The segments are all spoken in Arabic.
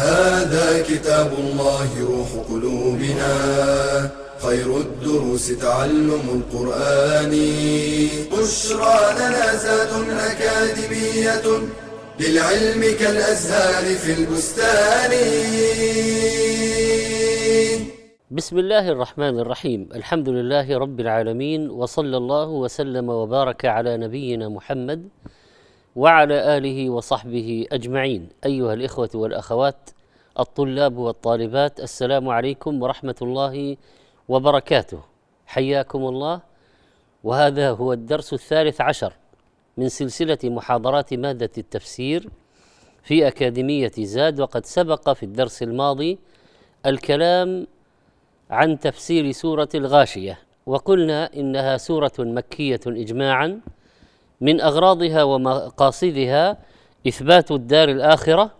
هذا كتاب الله روح قلوبنا. خير الدروس تعلم القرآن. بشرى لنا زاد أكاديمية للعلم كالأزهار في البستان. بسم الله الرحمن الرحيم. الحمد لله رب العالمين وصلى الله وسلم وبارك على نبينا محمد وعلى آله وصحبه أجمعين. أيها الإخوة والأخوات الطلاب والطالبات السلام عليكم ورحمة الله وبركاته. حياكم الله. وهذا هو الدرس الثالث عشر من سلسلة محاضرات مادة التفسير في أكاديمية زاد وقد سبق في الدرس الماضي الكلام عن تفسير سورة الغاشية. وقلنا إنها سورة مكية اجماعا من أغراضها ومقاصدها إثبات الدار الآخرة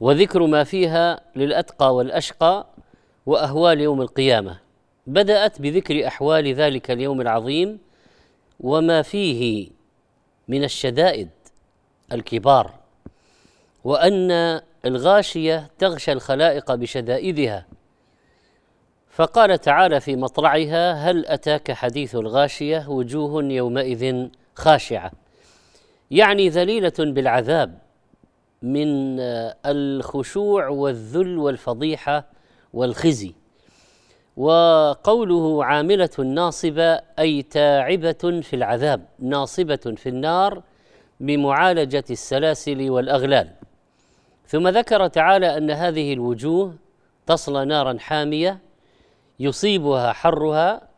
وذكر ما فيها للأتقى والأشقى وأهوال يوم القيامة. بدأت بذكر أحوال ذلك اليوم العظيم وما فيه من الشدائد الكبار وأن الغاشية تغشى الخلائق بشدائدها. فقال تعالى في مطلعها هل أتاك حديث الغاشية؟ وجوه يومئذ خاشعة. يعني ذليلة بالعذاب من الخشوع والذل والفضيحة والخزي. وقوله عاملة ناصبة أي تاعبة في العذاب ناصبة في النار بمعالجة السلاسل والأغلال. ثم ذكر تعالى أن هذه الوجوه تصلى نارا حامية يصيبها حرها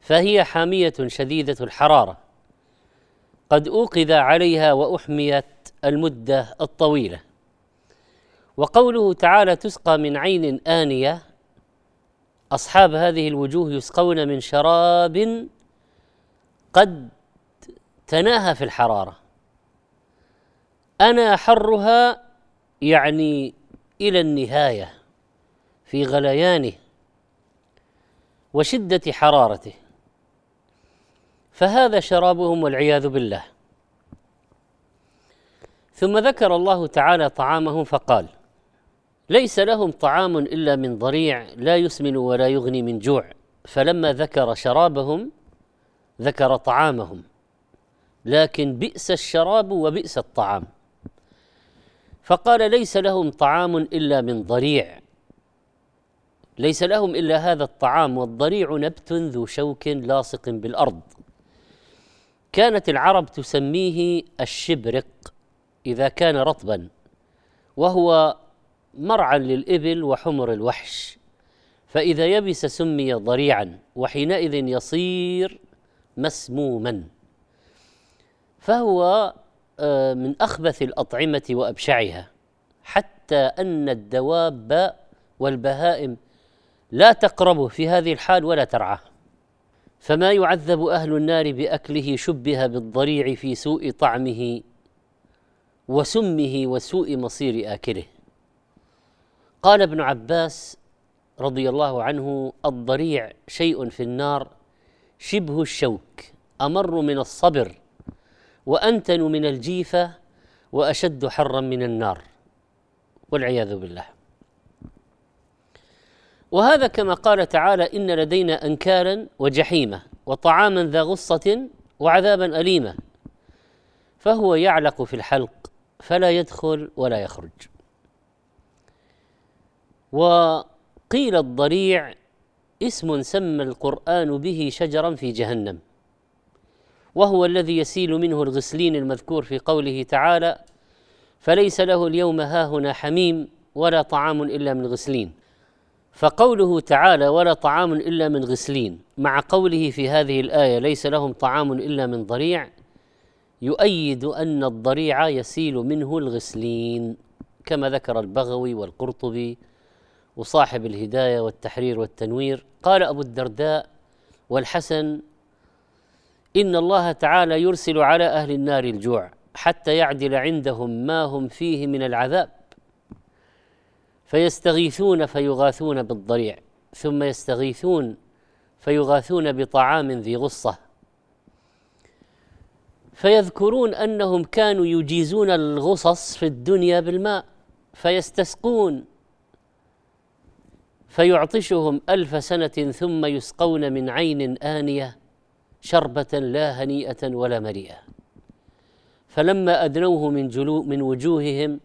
فهي حامية شديدة الحرارة. قد اوقذ عليها وأحميت المدة الطويلة. وقوله تعالى تسقى من عين آنية أصحاب هذه الوجوه يسقون من شراب قد تناهى في الحرارة. أنا حرها يعني إلى النهاية في غليانه وشدة حرارته. فهذا شرابهم والعياذ بالله. ثم ذكر الله تعالى طعامهم فقال ليس لهم طعام إلا من ضريع لا يسمن ولا يغني من جوع. فلما ذكر شرابهم ذكر طعامهم. لكن بئس الشراب وبئس الطعام. فقال ليس لهم طعام إلا من ضريع. ليس لهم إلا هذا الطعام والضريع نبت ذو شوك لاصق بالأرض. كانت العرب تسميه الشبرق إذا كان رطبا وهو مرعى للإبل وحمر الوحش. فإذا يبس سمي ضريعا وحينئذ يصير مسموما. فهو من أخبث الأطعمة وأبشعها حتى أن الدواب والبهائم لا تقربه في هذه الحال ولا ترعاه. فما يعذب أهل النار بأكله شبه بالضريع في سوء طعمه وسمه وسوء مصير آكله. قال ابن عباس رضي الله عنه الضريع شيء في النار شبه الشوك أمر من الصبر وأنتن من الجيفة وأشد حرا من النار والعياذ بالله. وهذا كما قال تعالى إن لدينا انكالا وجحيما وطعاما ذا غصة وعذابا اليما فهو يعلق في الحلق فلا يدخل ولا يخرج. وقيل الضريع اسم سمى القرآن به شجرا في جهنم وهو الذي يسيل منه الغسلين المذكور في قوله تعالى فليس له اليوم هاهنا حميم ولا طعام إلا من غسلين فقوله تعالى ولا طعام إلا من غسلين مع قوله في هذه الآية ليس لهم طعام إلا من ضريع يؤيد أن الضريع يسيل منه الغسلين كما ذكر البغوي والقرطبي وصاحب الهداية والتحرير والتنوير. قال أبو الدرداء والحسن إن الله تعالى يرسل على أهل النار الجوع حتى يعدل عندهم ما هم فيه من العذاب. فيستغيثون فيغاثون بالضريع ثم يستغيثون فيغاثون بطعام ذي غصة. فيذكرون أنهم كانوا يجيزون الغصص في الدنيا بالماء فيستسقون فيعطشهم ألف سنة ثم يسقون من عين آنية شربة لا هنيئة ولا مريئة. فلما أدنوه من جلو من وجوههم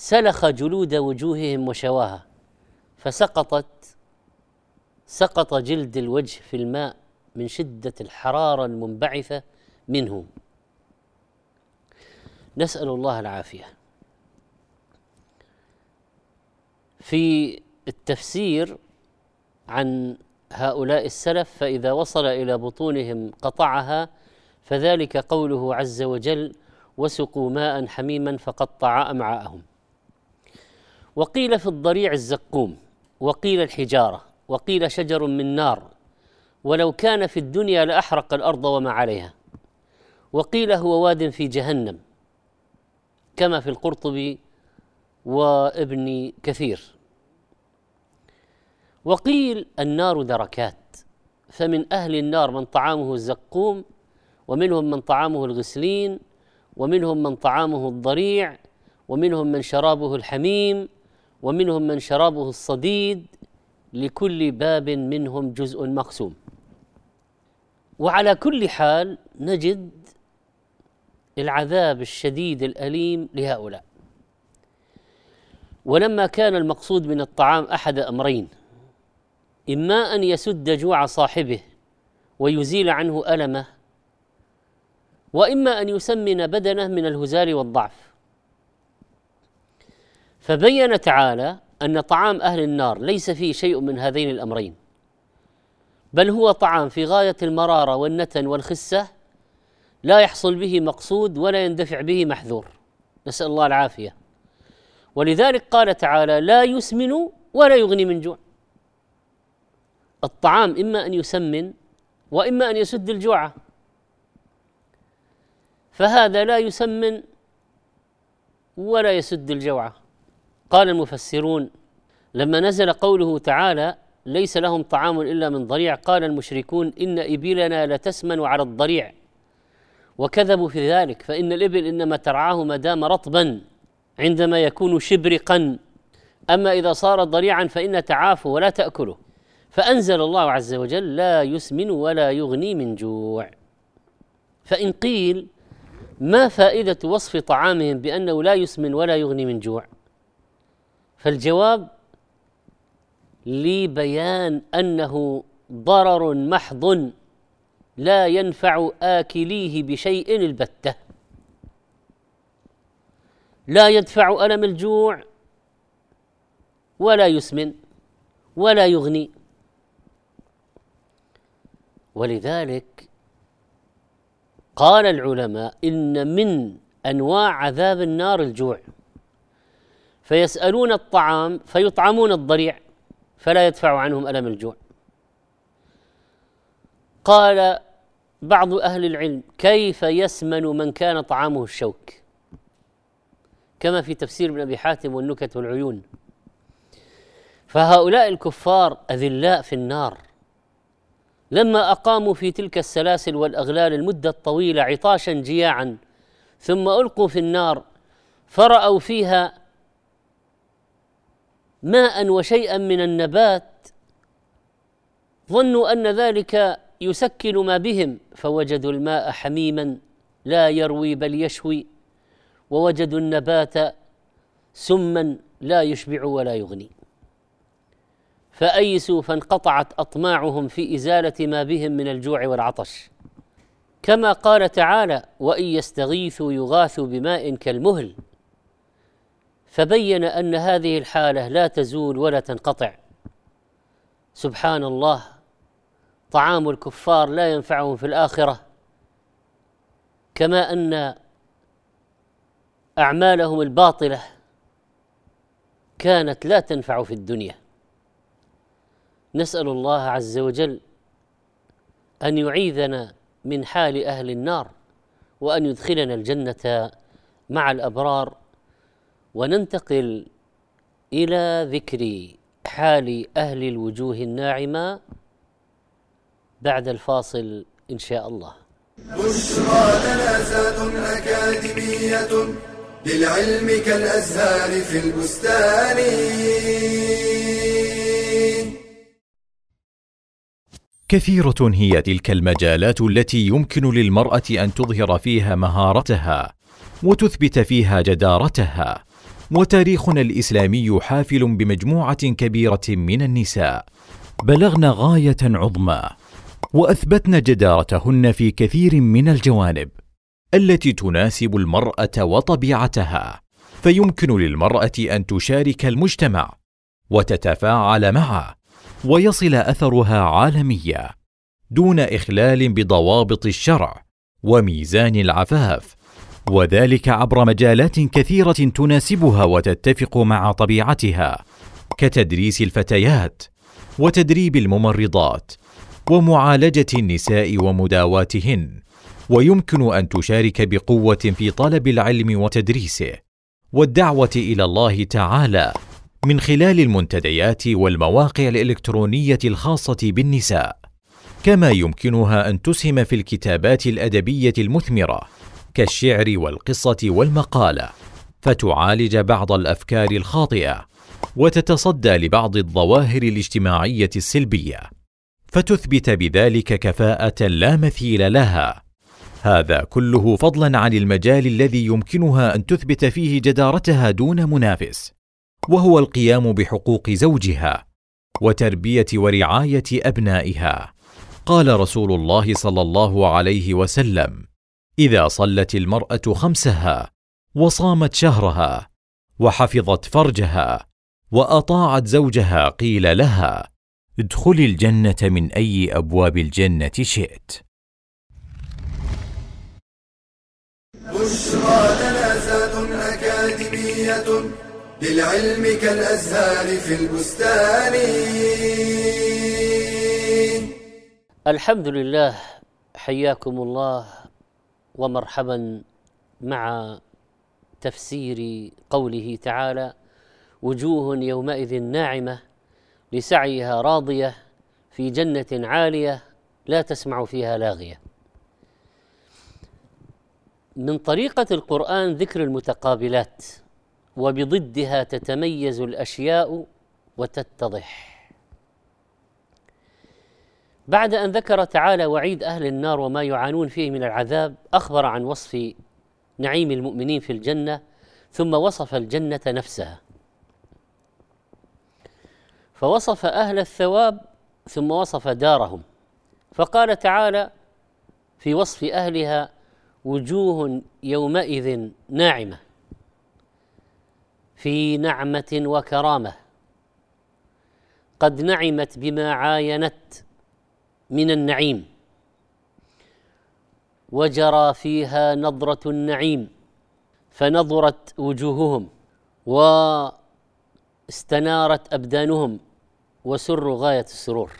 سلخ جلود وجوههم وشواها فسقطت سقط جلد الوجه في الماء من شدة الحرارة المنبعثة منه نسأل الله العافية. في التفسير عن هؤلاء السلف فإذا وصل إلى بطونهم قطعها فذلك قوله عز وجل وسقوا ماء حميما فقطع امعاءهم وقيل في الضريع الزقوم وقيل الحجارة وقيل شجر من نار ولو كان في الدنيا لأحرق الأرض وما عليها. وقيل هو واد في جهنم كما في القرطبي وابن كثير. وقيل النار دركات فمن أهل النار من طعامه الزقوم ومنهم من طعامه الغسلين ومنهم من طعامه الضريع ومنهم من شرابه الحميم ومنهم من شرابه الصديد لكل باب منهم جزء مقسوم. وعلى كل حال نجد العذاب الشديد الأليم لهؤلاء. ولما كان المقصود من الطعام أحد أمرين إما أن يسد جوع صاحبه ويزيل عنه ألمه وإما أن يسمن بدنه من الهزال والضعف. فبين تعالى أن طعام أهل النار ليس فيه شيء من هذين الأمرين بل هو طعام في غاية المرارة والنتن والخسة لا يحصل به مقصود ولا يندفع به محذور. نسأل الله العافية. ولذلك قال تعالى لا يسمن ولا يغني من جوع. الطعام إما أن يسمن وإما أن يسد الجوع. فهذا لا يسمن ولا يسد الجوع. قال المفسرون لما نزل قوله تعالى ليس لهم طعام إلا من ضريع قال المشركون إن إبلنا لتسمن على الضريع وكذبوا في ذلك فإن الإبل إنما ترعاه ما دام رطبا عندما يكون شبرقا. أما إذا صار ضريعا فإن تعافه ولا تأكله فأنزل الله عز وجل لا يسمن ولا يغني من جوع فإن قيل ما فائدة وصف طعامهم بأنه لا يسمن ولا يغني من جوع فالجواب لبيان أنه ضرر محض لا ينفع آكليه بشيء البتة. لا يدفع ألم الجوع ولا يسمن ولا يغني. ولذلك قال العلماء إن من أنواع عذاب النار الجوع. فيسألون الطعام فيطعمون الضريع فلا يدفع عنهم ألم الجوع. قال بعض أهل العلم كيف يسمن من كان طعامه الشوك؟ كما في تفسير ابن أبي حاتم والنكت والعيون. فهؤلاء الكفار أذلاء في النار. لما أقاموا في تلك السلاسل والأغلال المدة الطويلة عطاشا جياعا ثم ألقوا في النار فرأوا فيها ماء وشيئا من النبات ظنوا أن ذلك يسكن ما بهم فوجدوا الماء حميما لا يروي بل يشوي ووجدوا النبات سما لا يشبع ولا يغني. فايسوا فانقطعت أطماعهم في إزالة ما بهم من الجوع والعطش. كما قال تعالى وإن يستغيثوا يغاثوا بماء كالمهل. فبين أن هذه الحالة لا تزول ولا تنقطع. سبحان الله طعام الكفار لا ينفعهم في الآخرة كما أن أعمالهم الباطلة كانت لا تنفع في الدنيا. نسأل الله عز وجل أن يعيذنا من حال أهل النار وأن يدخلنا الجنة مع الأبرار وننتقل إلى ذكر حال أهل الوجوه الناعمة بعد الفاصل إن شاء الله. بشرى لنا أكاديمية للعلم كالأزهار في البستان. كثيرة هي تلك المجالات التي يمكن للمرأة أن تظهر فيها مهارتها وتثبت فيها جدارتها. وتاريخنا الإسلامي حافل بمجموعة كبيرة من النساء. بلغن غاية عظمى وأثبتن جدارتهن في كثير من الجوانب التي تناسب المرأة وطبيعتها. فيمكن للمرأة أن تشارك المجتمع وتتفاعل معه ويصل أثرها عالميا دون إخلال بضوابط الشرع وميزان العفاف. وذلك عبر مجالات كثيرة تناسبها وتتفق مع طبيعتها كتدريس الفتيات وتدريب الممرضات ومعالجة النساء ومداواتهن ويمكن أن تشارك بقوة في طلب العلم وتدريسه والدعوة إلى الله تعالى من خلال المنتديات والمواقع الإلكترونية الخاصة بالنساء كما يمكنها أن تسهم في الكتابات الأدبية المثمرة كالشعر والقصة والمقالة فتعالج بعض الأفكار الخاطئة وتتصدى لبعض الظواهر الاجتماعية السلبية فتثبت بذلك كفاءة لا مثيل لها. هذا كله فضلا عن المجال الذي يمكنها أن تثبت فيه جدارتها دون منافس وهو القيام بحقوق زوجها وتربية ورعاية أبنائها. قال رسول الله صلى الله عليه وسلم إذا صلت المرأة خمسها وصامت شهرها وحفظت فرجها وأطاعت زوجها قيل لها ادخلي الجنة من أي أبواب الجنة شئت. بشرى لنا أكاديمية للعلم كالأزهار في البستان. الحمد لله حياكم الله. ومرحبا مع تفسير قوله تعالى وجوه يومئذ ناعمة لسعيها راضية في جنة عالية لا تسمع فيها لاغية. من طريقة القرآن ذكر المتقابلات وبضدها تتميز الأشياء وتتضح. بعد أن ذكر تعالى وعيد أهل النار وما يعانون فيه من العذاب أخبر عن وصف نعيم المؤمنين في الجنة ثم وصف الجنة نفسها. فوصف أهل الثواب ثم وصف دارهم. فقال تعالى في وصف أهلها وجوه يومئذ ناعمة في نعمة وكرامة قد نعمت بما عاينت من النعيم. وجرى فيها نضره النعيم فنضرت وجوههم واستنارت أبدانهم وسروا غاية السرور.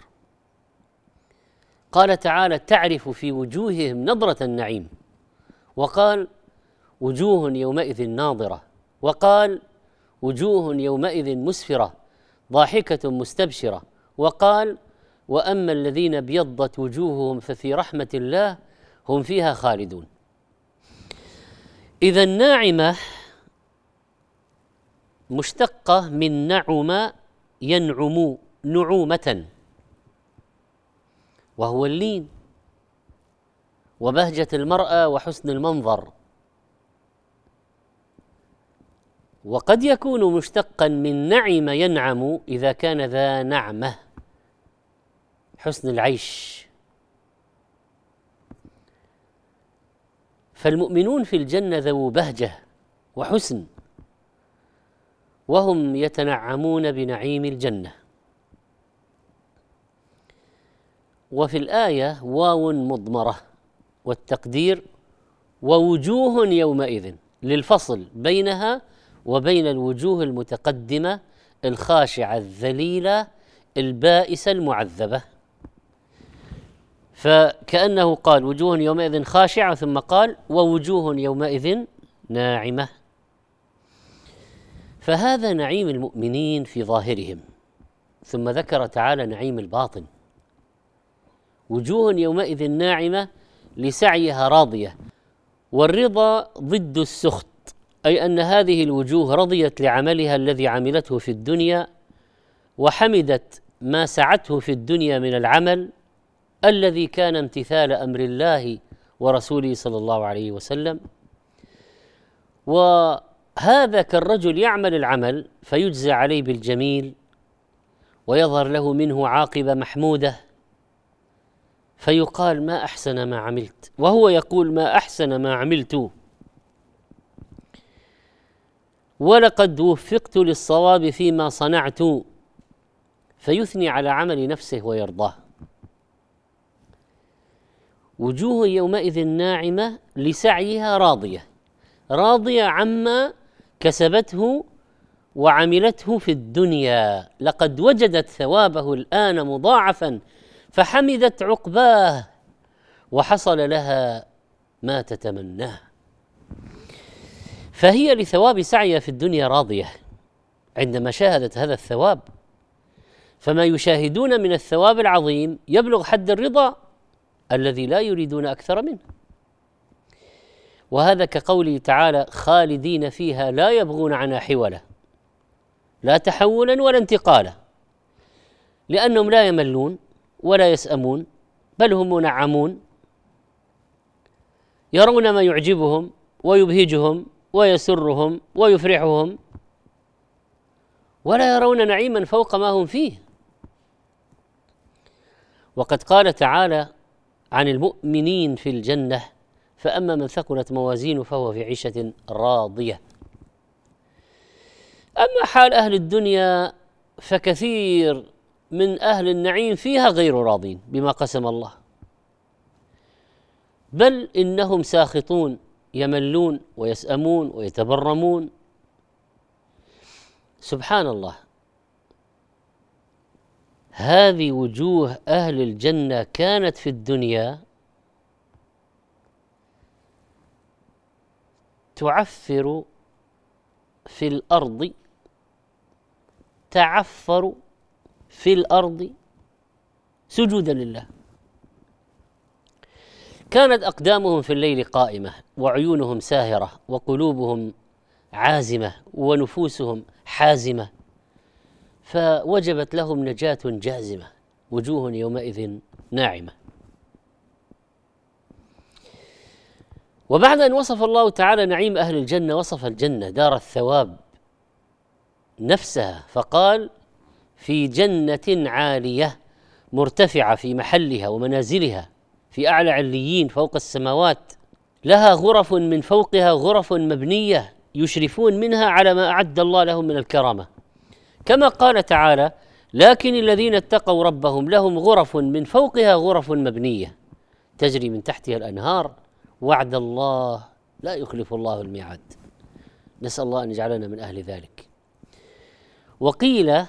قال تعالى تعرف في وجوههم نضره النعيم وقال وجوه يومئذ ناظرة وقال وجوه يومئذ مسفرة ضاحكة مستبشرة وقال وأما الذين ابيضت وجوههم ففي رحمة الله هم فيها خالدون. إذا الناعمة مشتقة من نعم ينعم نعومة وهو اللين وبهجة المرأة وحسن المنظر. وقد يكون مشتقا من نعم ينعم إذا كان ذا نعمة. حسن العيش. فالمؤمنون في الجنة ذو بهجة وحسن وهم يتنعمون بنعيم الجنة. وفي الآية واو مضمرة والتقدير ووجوه يومئذ للفصل بينها وبين الوجوه المتقدمة الخاشعة الذليلة البائسة المعذبة. فكأنه قال وجوه يومئذ خاشعة ثم قال ووجوه يومئذ ناعمة. فهذا نعيم المؤمنين في ظاهرهم. ثم ذكر تعالى نعيم الباطن. وجوه يومئذ ناعمة لسعيها راضية. والرضا ضد السخط أي أن هذه الوجوه رضيت لعملها الذي عملته في الدنيا وحمدت ما سعته في الدنيا من العمل الذي كان امتثال أمر الله ورسوله صلى الله عليه وسلم. وهذا كالرجل يعمل العمل فيجزى عليه بالجميل ويظهر له منه عاقبه محموده فيقال ما أحسن ما عملت وهو يقول ما أحسن ما عملت. ولقد وفقت للصواب فيما صنعت فيثني على عمل نفسه ويرضاه. وجوه يومئذ ناعمة لسعيها راضية راضية عما كسبته وعملته في الدنيا. لقد وجدت ثوابه الآن مضاعفا فحمدت عقباه وحصل لها ما تتمناه. فهي لثواب سعيها في الدنيا راضية. عندما شاهدت هذا الثواب فما يشاهدون من الثواب العظيم يبلغ حد الرضا الذي لا يريدون أكثر منه. وهذا كقوله تعالى خالدين فيها لا يبغون عنها حولا لا تحولا ولا انتقالا لأنهم لا يملون ولا يسأمون بل هم منعمون يرون ما يعجبهم ويبهجهم ويسرهم ويفرحهم ولا يرون نعيما فوق ما هم فيه. وقد قال تعالى عن المؤمنين في الجنة فأما من ثقلت موازينه فهو في عيشة راضية. أما حال أهل الدنيا فكثير من أهل النعيم فيها غير راضين بما قسم الله. بل إنهم ساخطون يملون ويسأمون ويتبرمون. سبحان الله. هذه وجوه أهل الجنة كانت في الدنيا تعفر في الأرض تعفر في الأرض سجودا لله. كانت أقدامهم في الليل قائمة وعيونهم ساهرة وقلوبهم عازمة ونفوسهم حازمة. فوجبت لهم نجاة جازمة وجوه يومئذ ناعمة. وبعد أن وصف الله تعالى نعيم أهل الجنة وصف الجنة دار الثواب نفسها فقال في جنة عالية مرتفعة في محلها ومنازلها في أعلى عليين فوق السماوات لها غرف من فوقها غرف مبنية يشرفون منها على ما أعد الله لهم من الكرامة. كما قال تعالى لكن الذين اتقوا ربهم لهم غرف من فوقها غرف مبنية تجري من تحتها الأنهار وعد الله لا يخلف الله الميعاد. نسأل الله أن يجعلنا من أهل ذلك. وقيل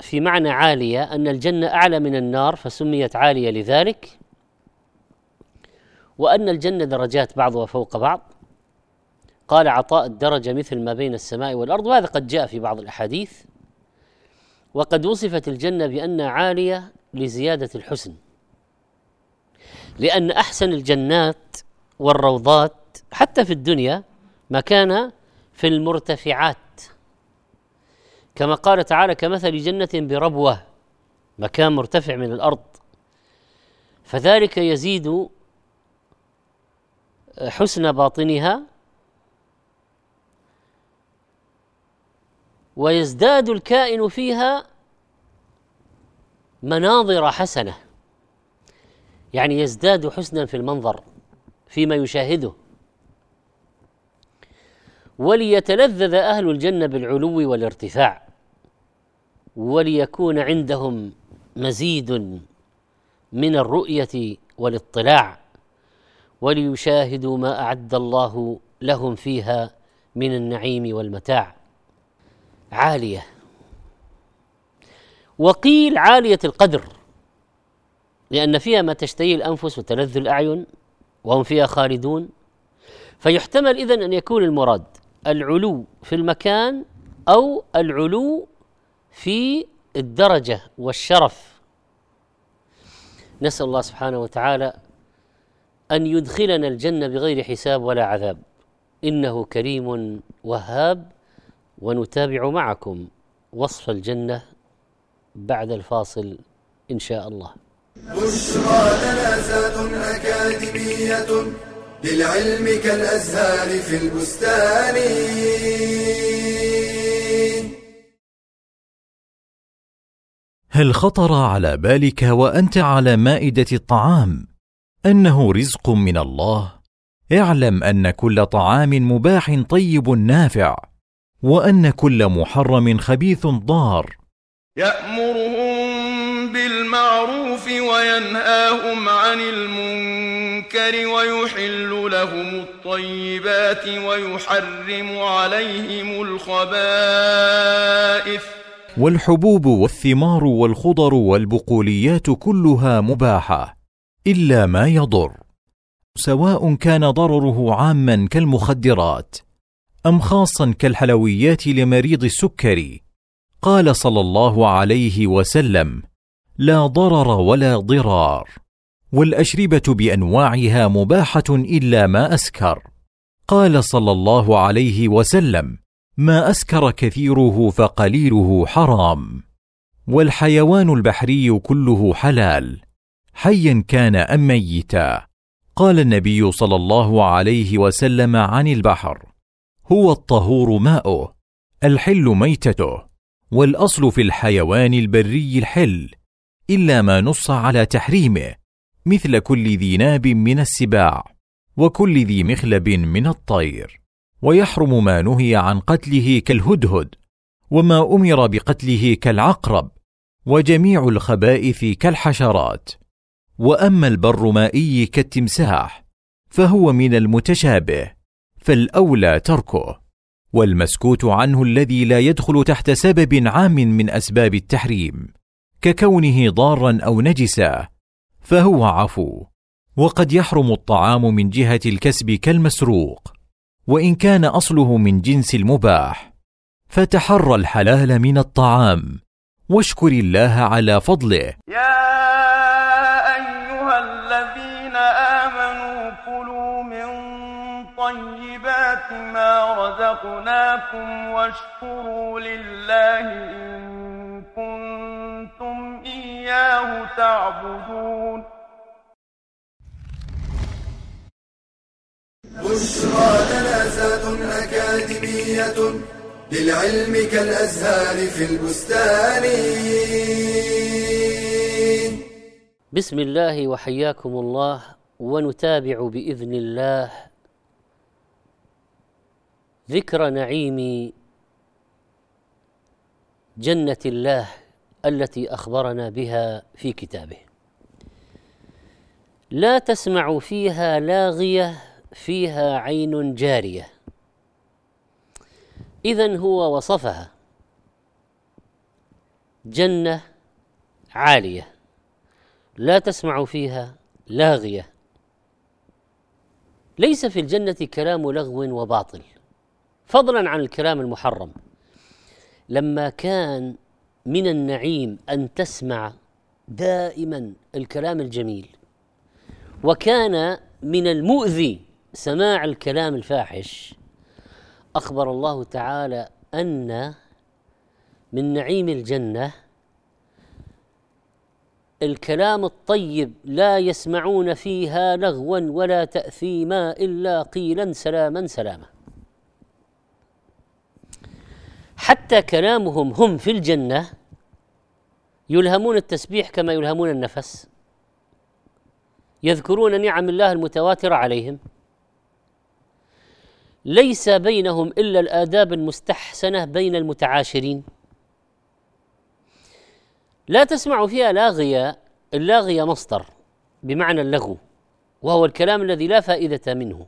في معنى عالية أن الجنة أعلى من النار فسميت عالية لذلك وأن الجنة درجات بعضها فوق بعض. قال عطاء الدرجة مثل ما بين السماء والأرض وهذا قد جاء في بعض الأحاديث. وقد وصفت الجنة بأنها عالية لزيادة الحسن لأن أحسن الجنات والروضات حتى في الدنيا ما كان في المرتفعات. كما قال تعالى كمثل جنة بربوة مكان مرتفع من الأرض. فذلك يزيد حسن باطنها ويزداد الكائن فيها مناظر حسنة. يعني يزداد حسنا في المنظر فيما يشاهده. وليتلذذ أهل الجنة بالعلو والارتفاع وليكون عندهم مزيد من الرؤية والاطلاع وليشاهدوا ما أعد الله لهم فيها من النعيم والمتاع. عالية. وقيل عالية القدر لأن فيها ما تشتهيه الأنفس وتلذ الأعين وهم فيها خالدون. فيحتمل إذن أن يكون المراد العلو في المكان أو العلو في الدرجة والشرف. نسأل الله سبحانه وتعالى أن يدخلنا الجنة بغير حساب ولا عذاب. إنه كريم وهاب. ونتابع معكم وصف الجنة بعد الفاصل إن شاء الله. بشرى لنا أكاديمية للعلم كالأزهار في البستان. هل خطر على بالك وأنت على مائدة الطعام؟ أنه رزق من الله. اعلم أن كل طعام مباح طيب نافع. وأن كل محرم خبيث ضار. يأمرهم بالمعروف وينهاهم عن المنكر ويحل لهم الطيبات ويحرم عليهم الخبائث. والحبوب والثمار والخضر والبقوليات كلها مباحة إلا ما يضر. سواء كان ضرره عاما كالمخدرات. أم خاصا كالحلويات لمريض السكري قال صلى الله عليه وسلم لا ضرر ولا ضرار والأشربة بأنواعها مباحة إلا ما أسكر. قال صلى الله عليه وسلم ما أسكر كثيره فقليله حرام. والحيوان البحري كله حلال حيا كان أم ميتا. قال النبي صلى الله عليه وسلم عن البحر هو الطهور ماؤه الحل ميتته والأصل في الحيوان البري الحل إلا ما نص على تحريمه مثل كل ذي ناب من السباع وكل ذي مخلب من الطير ويحرم ما نهي عن قتله كالهدهد وما أمر بقتله كالعقرب وجميع الخبائث كالحشرات. وأما البر مائي كالتمساح فهو من المتشابه. فالأولى تركه والمسكوت عنه الذي لا يدخل تحت سبب عام من أسباب التحريم ككونه ضارا أو نجسا فهو عفو. وقد يحرم الطعام من جهة الكسب كالمسروق وإن كان أصله من جنس المباح فتحرى الحلال من الطعام واشكر الله على فضله. يا ما رزقناكم واشكروا لله إن كنتم إياه تعبدون. بشرى لنا أكاديمية للعلم كالأزهار في البستان. بسم الله وحياكم الله ونتابع بإذن الله ذكر نعيم جنة الله التي أخبرنا بها في كتابه. لا تسمع فيها لاغية فيها عين جارية. اذا هو وصفها. جنة عالية. لا تسمع فيها لاغية. ليس في الجنة كلام لغو وباطل. فضلا عن الكلام المحرم. لما كان من النعيم أن تسمع دائما الكلام الجميل وكان من المؤذي سماع الكلام الفاحش أخبر الله تعالى أن من نعيم الجنة الكلام الطيب لا يسمعون فيها لغوا ولا تاثيما إلا قيلا سلاما سلاما. حتى كلامهم هم في الجنة يلهمون التسبيح كما يلهمون النفس. يذكرون نعم الله المتواترة عليهم. ليس بينهم إلا الآداب المستحسنة بين المتعاشرين. لا تسمع فيها لاغية اللاغية مصدر بمعنى اللغو وهو الكلام الذي لا فائدة منه.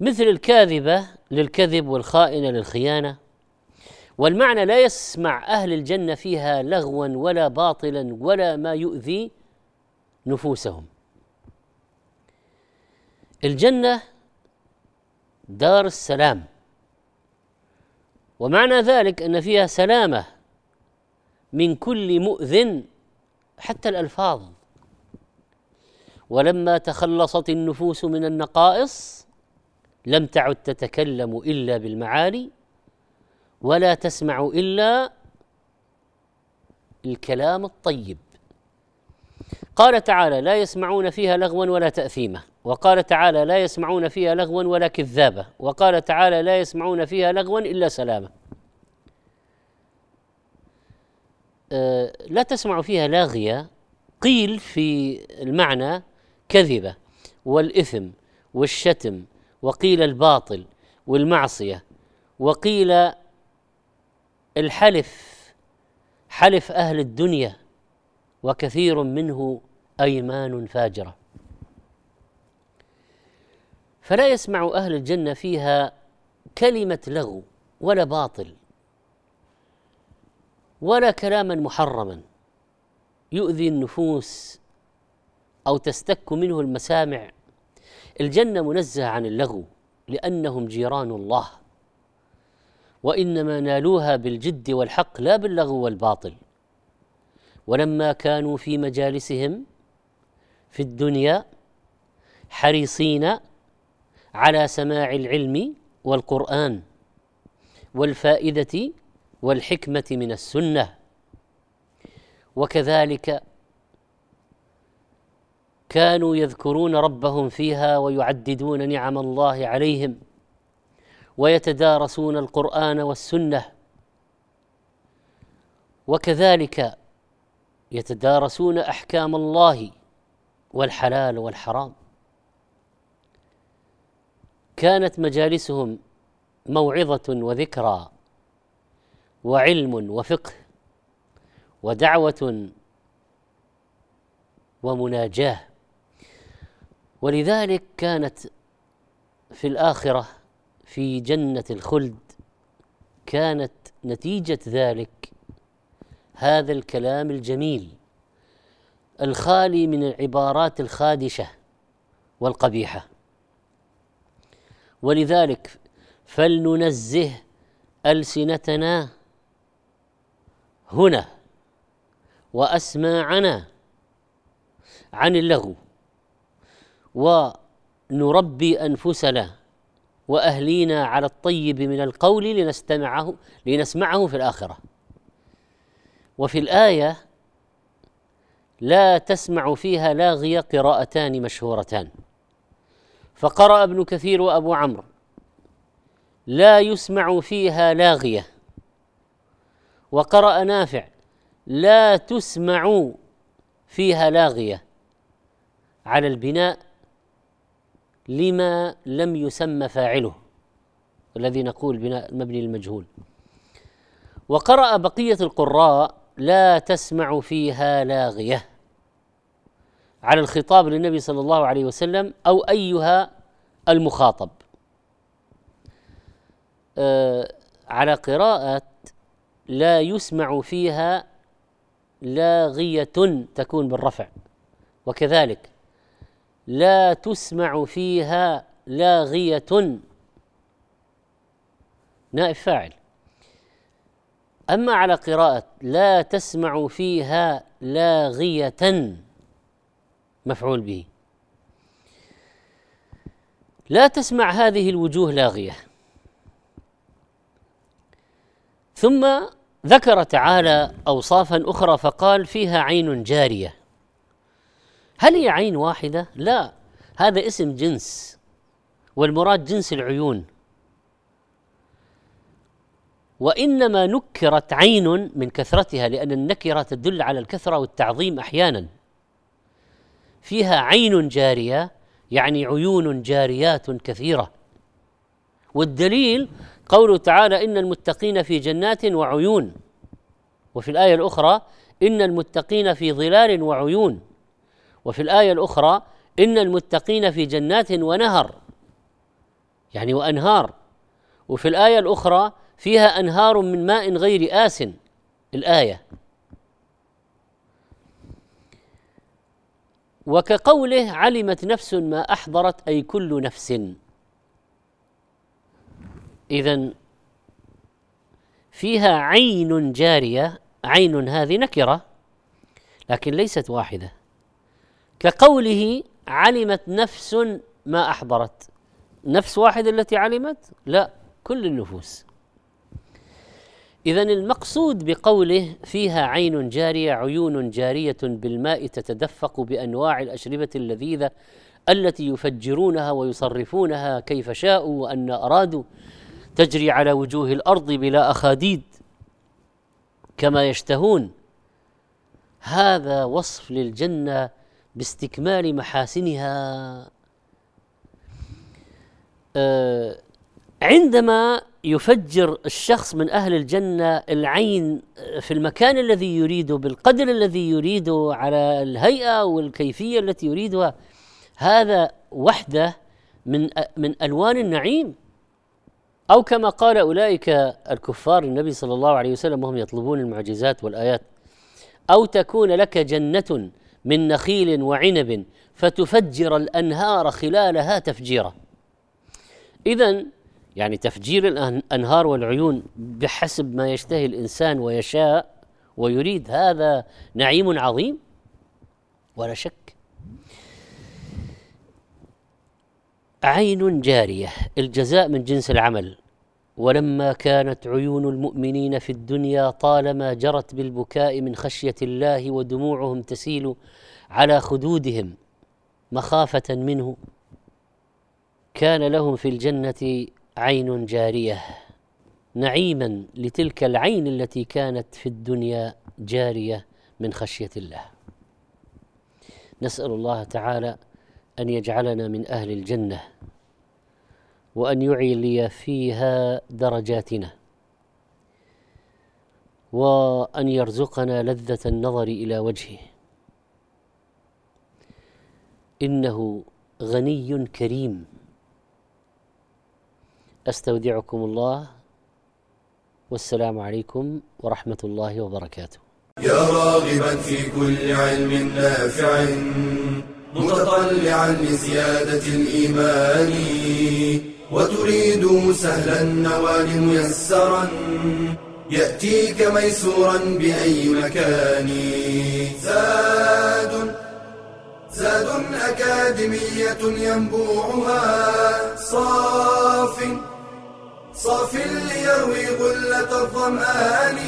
مثل الكاذبة للكذب والخائنة للخيانة. والمعنى لا يسمع أهل الجنة فيها لغوا ولا باطلا ولا ما يؤذي نفوسهم. الجنة دار السلام. ومعنى ذلك أن فيها سلامة من كل مؤذ حتى الألفاظ. ولما تخلصت النفوس من النقائص لم تعد تتكلم إلا بالمعالي ولا تسمع إلا الكلام الطيب. قال تعالى لا يسمعون فيها لغوا ولا تأثيما. وقال تعالى لا يسمعون فيها لغوا ولا كذابه وقال تعالى لا يسمعون فيها لغوا إلا سلاما. أه لا تسمع فيها لاغية. قيل في المعنى كذبة والإثم والشتم وقيل الباطل والمعصية وقيل الحلف حلف أهل الدنيا وكثير منه أيمان فاجرة. فلا يسمع أهل الجنة فيها كلمة لغو ولا باطل ولا كلاما محرما يؤذي النفوس أو تستك منه المسامع الجنة منزهه عن اللغو لأنهم جيران الله وإنما نالوها بالجد والحق لا باللغو والباطل. ولما كانوا في مجالسهم في الدنيا حريصين على سماع العلم والقرآن والفائدة والحكمة من السنة. وكذلك كانوا يذكرون ربهم فيها ويعددون نعم الله عليهم ويتدارسون القرآن والسنة. وكذلك يتدارسون أحكام الله والحلال والحرام. كانت مجالسهم موعظة وذكرى وعلم وفقه ودعوة ومناجاة. ولذلك كانت في الآخرة في جنة الخلد كانت نتيجة ذلك هذا الكلام الجميل الخالي من العبارات الخادشة والقبيحة. ولذلك فلننزه ألسنتنا هنا وأسماعنا عن اللغو. ونربي أنفسنا وأهلينا على الطيب من القول لنستمعه لنسمعه في الآخرة. وفي الآية لا تسمع فيها لاغيه قراءتان مشهورتان. فقرأ ابن كثير وأبو عمرو لا يسمع فيها لاغية وقرأ نافع لا تسمع فيها لاغية على البناء لما لم يسمى فاعله الذي نقول بناء مبني المجهول وقرأ بقية القراء لا تسمع فيها لاغية. على الخطاب للنبي صلى الله عليه وسلم أو أيها المخاطب. آه على قراءة لا يسمع فيها لاغية تكون بالرفع. وكذلك لا تسمع فيها لاغية. نائب فاعل. أما على قراءة لا تسمع فيها لاغية مفعول به. لا تسمع هذه الوجوه لاغية. ثم ذكر تعالى أوصافا أخرى فقال فيها عين جارية. هل هي عين واحدة؟ لا. هذا اسم جنس والمراد جنس العيون. وإنما نكرت عين من كثرتها لأن النكرة تدل على الكثرة والتعظيم أحيانا. فيها عين جارية يعني عيون جاريات كثيرة. والدليل قوله تعالى إن المتقين في جنات وعيون. وفي الآية الأخرى إن المتقين في ظلال وعيون. وفي الآية الأخرى إن المتقين في جنات ونهر يعني وأنهار. وفي الآية الأخرى فيها أنهار من ماء غير آس الآية. وكقوله علمت نفس ما أحضرت أي كل نفس. اذا فيها عين جارية عين هذه نكرة لكن ليست واحدة. كقوله علمت نفس ما أحضرت. نفس واحدة التي علمت؟ لا كل النفوس. اذا المقصود بقوله فيها عين جارية عيون جارية بالماء تتدفق بأنواع الأشربة اللذيذة التي يفجرونها ويصرفونها كيف شاءوا وأن أرادوا تجري على وجوه الأرض بلا أخاديد كما يشتهون. هذا وصف للجنة باستكمال محاسنها. آه، عندما يفجر الشخص من أهل الجنة العين في المكان الذي يريده بالقدر الذي يريده على الهيئة والكيفية التي يريدها هذا وحده من من ألوان النعيم. أو كما قال أولئك الكفار النبي صلى الله عليه وسلم وهم يطلبون المعجزات والآيات أو تكون لك جنة من نخيل وعنب فتفجر الأنهار خلالها تفجيرا. اذا يعني تفجير الأنهار والعيون بحسب ما يشتهي الإنسان ويشاء ويريد هذا نعيم عظيم؟ ولا شك. عين جارية الجزاء من جنس العمل. ولما كانت عيون المؤمنين في الدنيا طالما جرت بالبكاء من خشية الله ودموعهم تسيل على خدودهم مخافة منه كان لهم في الجنة عين جارية نعيما لتلك العين التي كانت في الدنيا جارية من خشية الله. نسأل الله تعالى أن يجعلنا من أهل الجنة وأن يعلي فيها درجاتنا. وأن يرزقنا لذة النظر إلى وجهه. إنه غني كريم. أستودعكم الله. والسلام عليكم ورحمة الله وبركاته. يا راغبا في كل علم نافع. متطلعا لزيادة الإيمان. وتريد سهلا النوال ميسرا يأتيك ميسورا بأي مكان. زاد زاد أكاديمية ينبوعها. صاف صاف ليروي غلة الظمآن.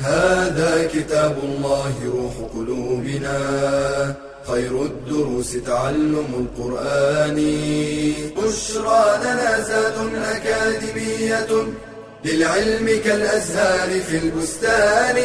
هذا كتاب الله روح قلوبنا. خير الدروس تعلم القرآن. بشرى لنا زاد أكاديمية للعلم كالأزهار في البستان.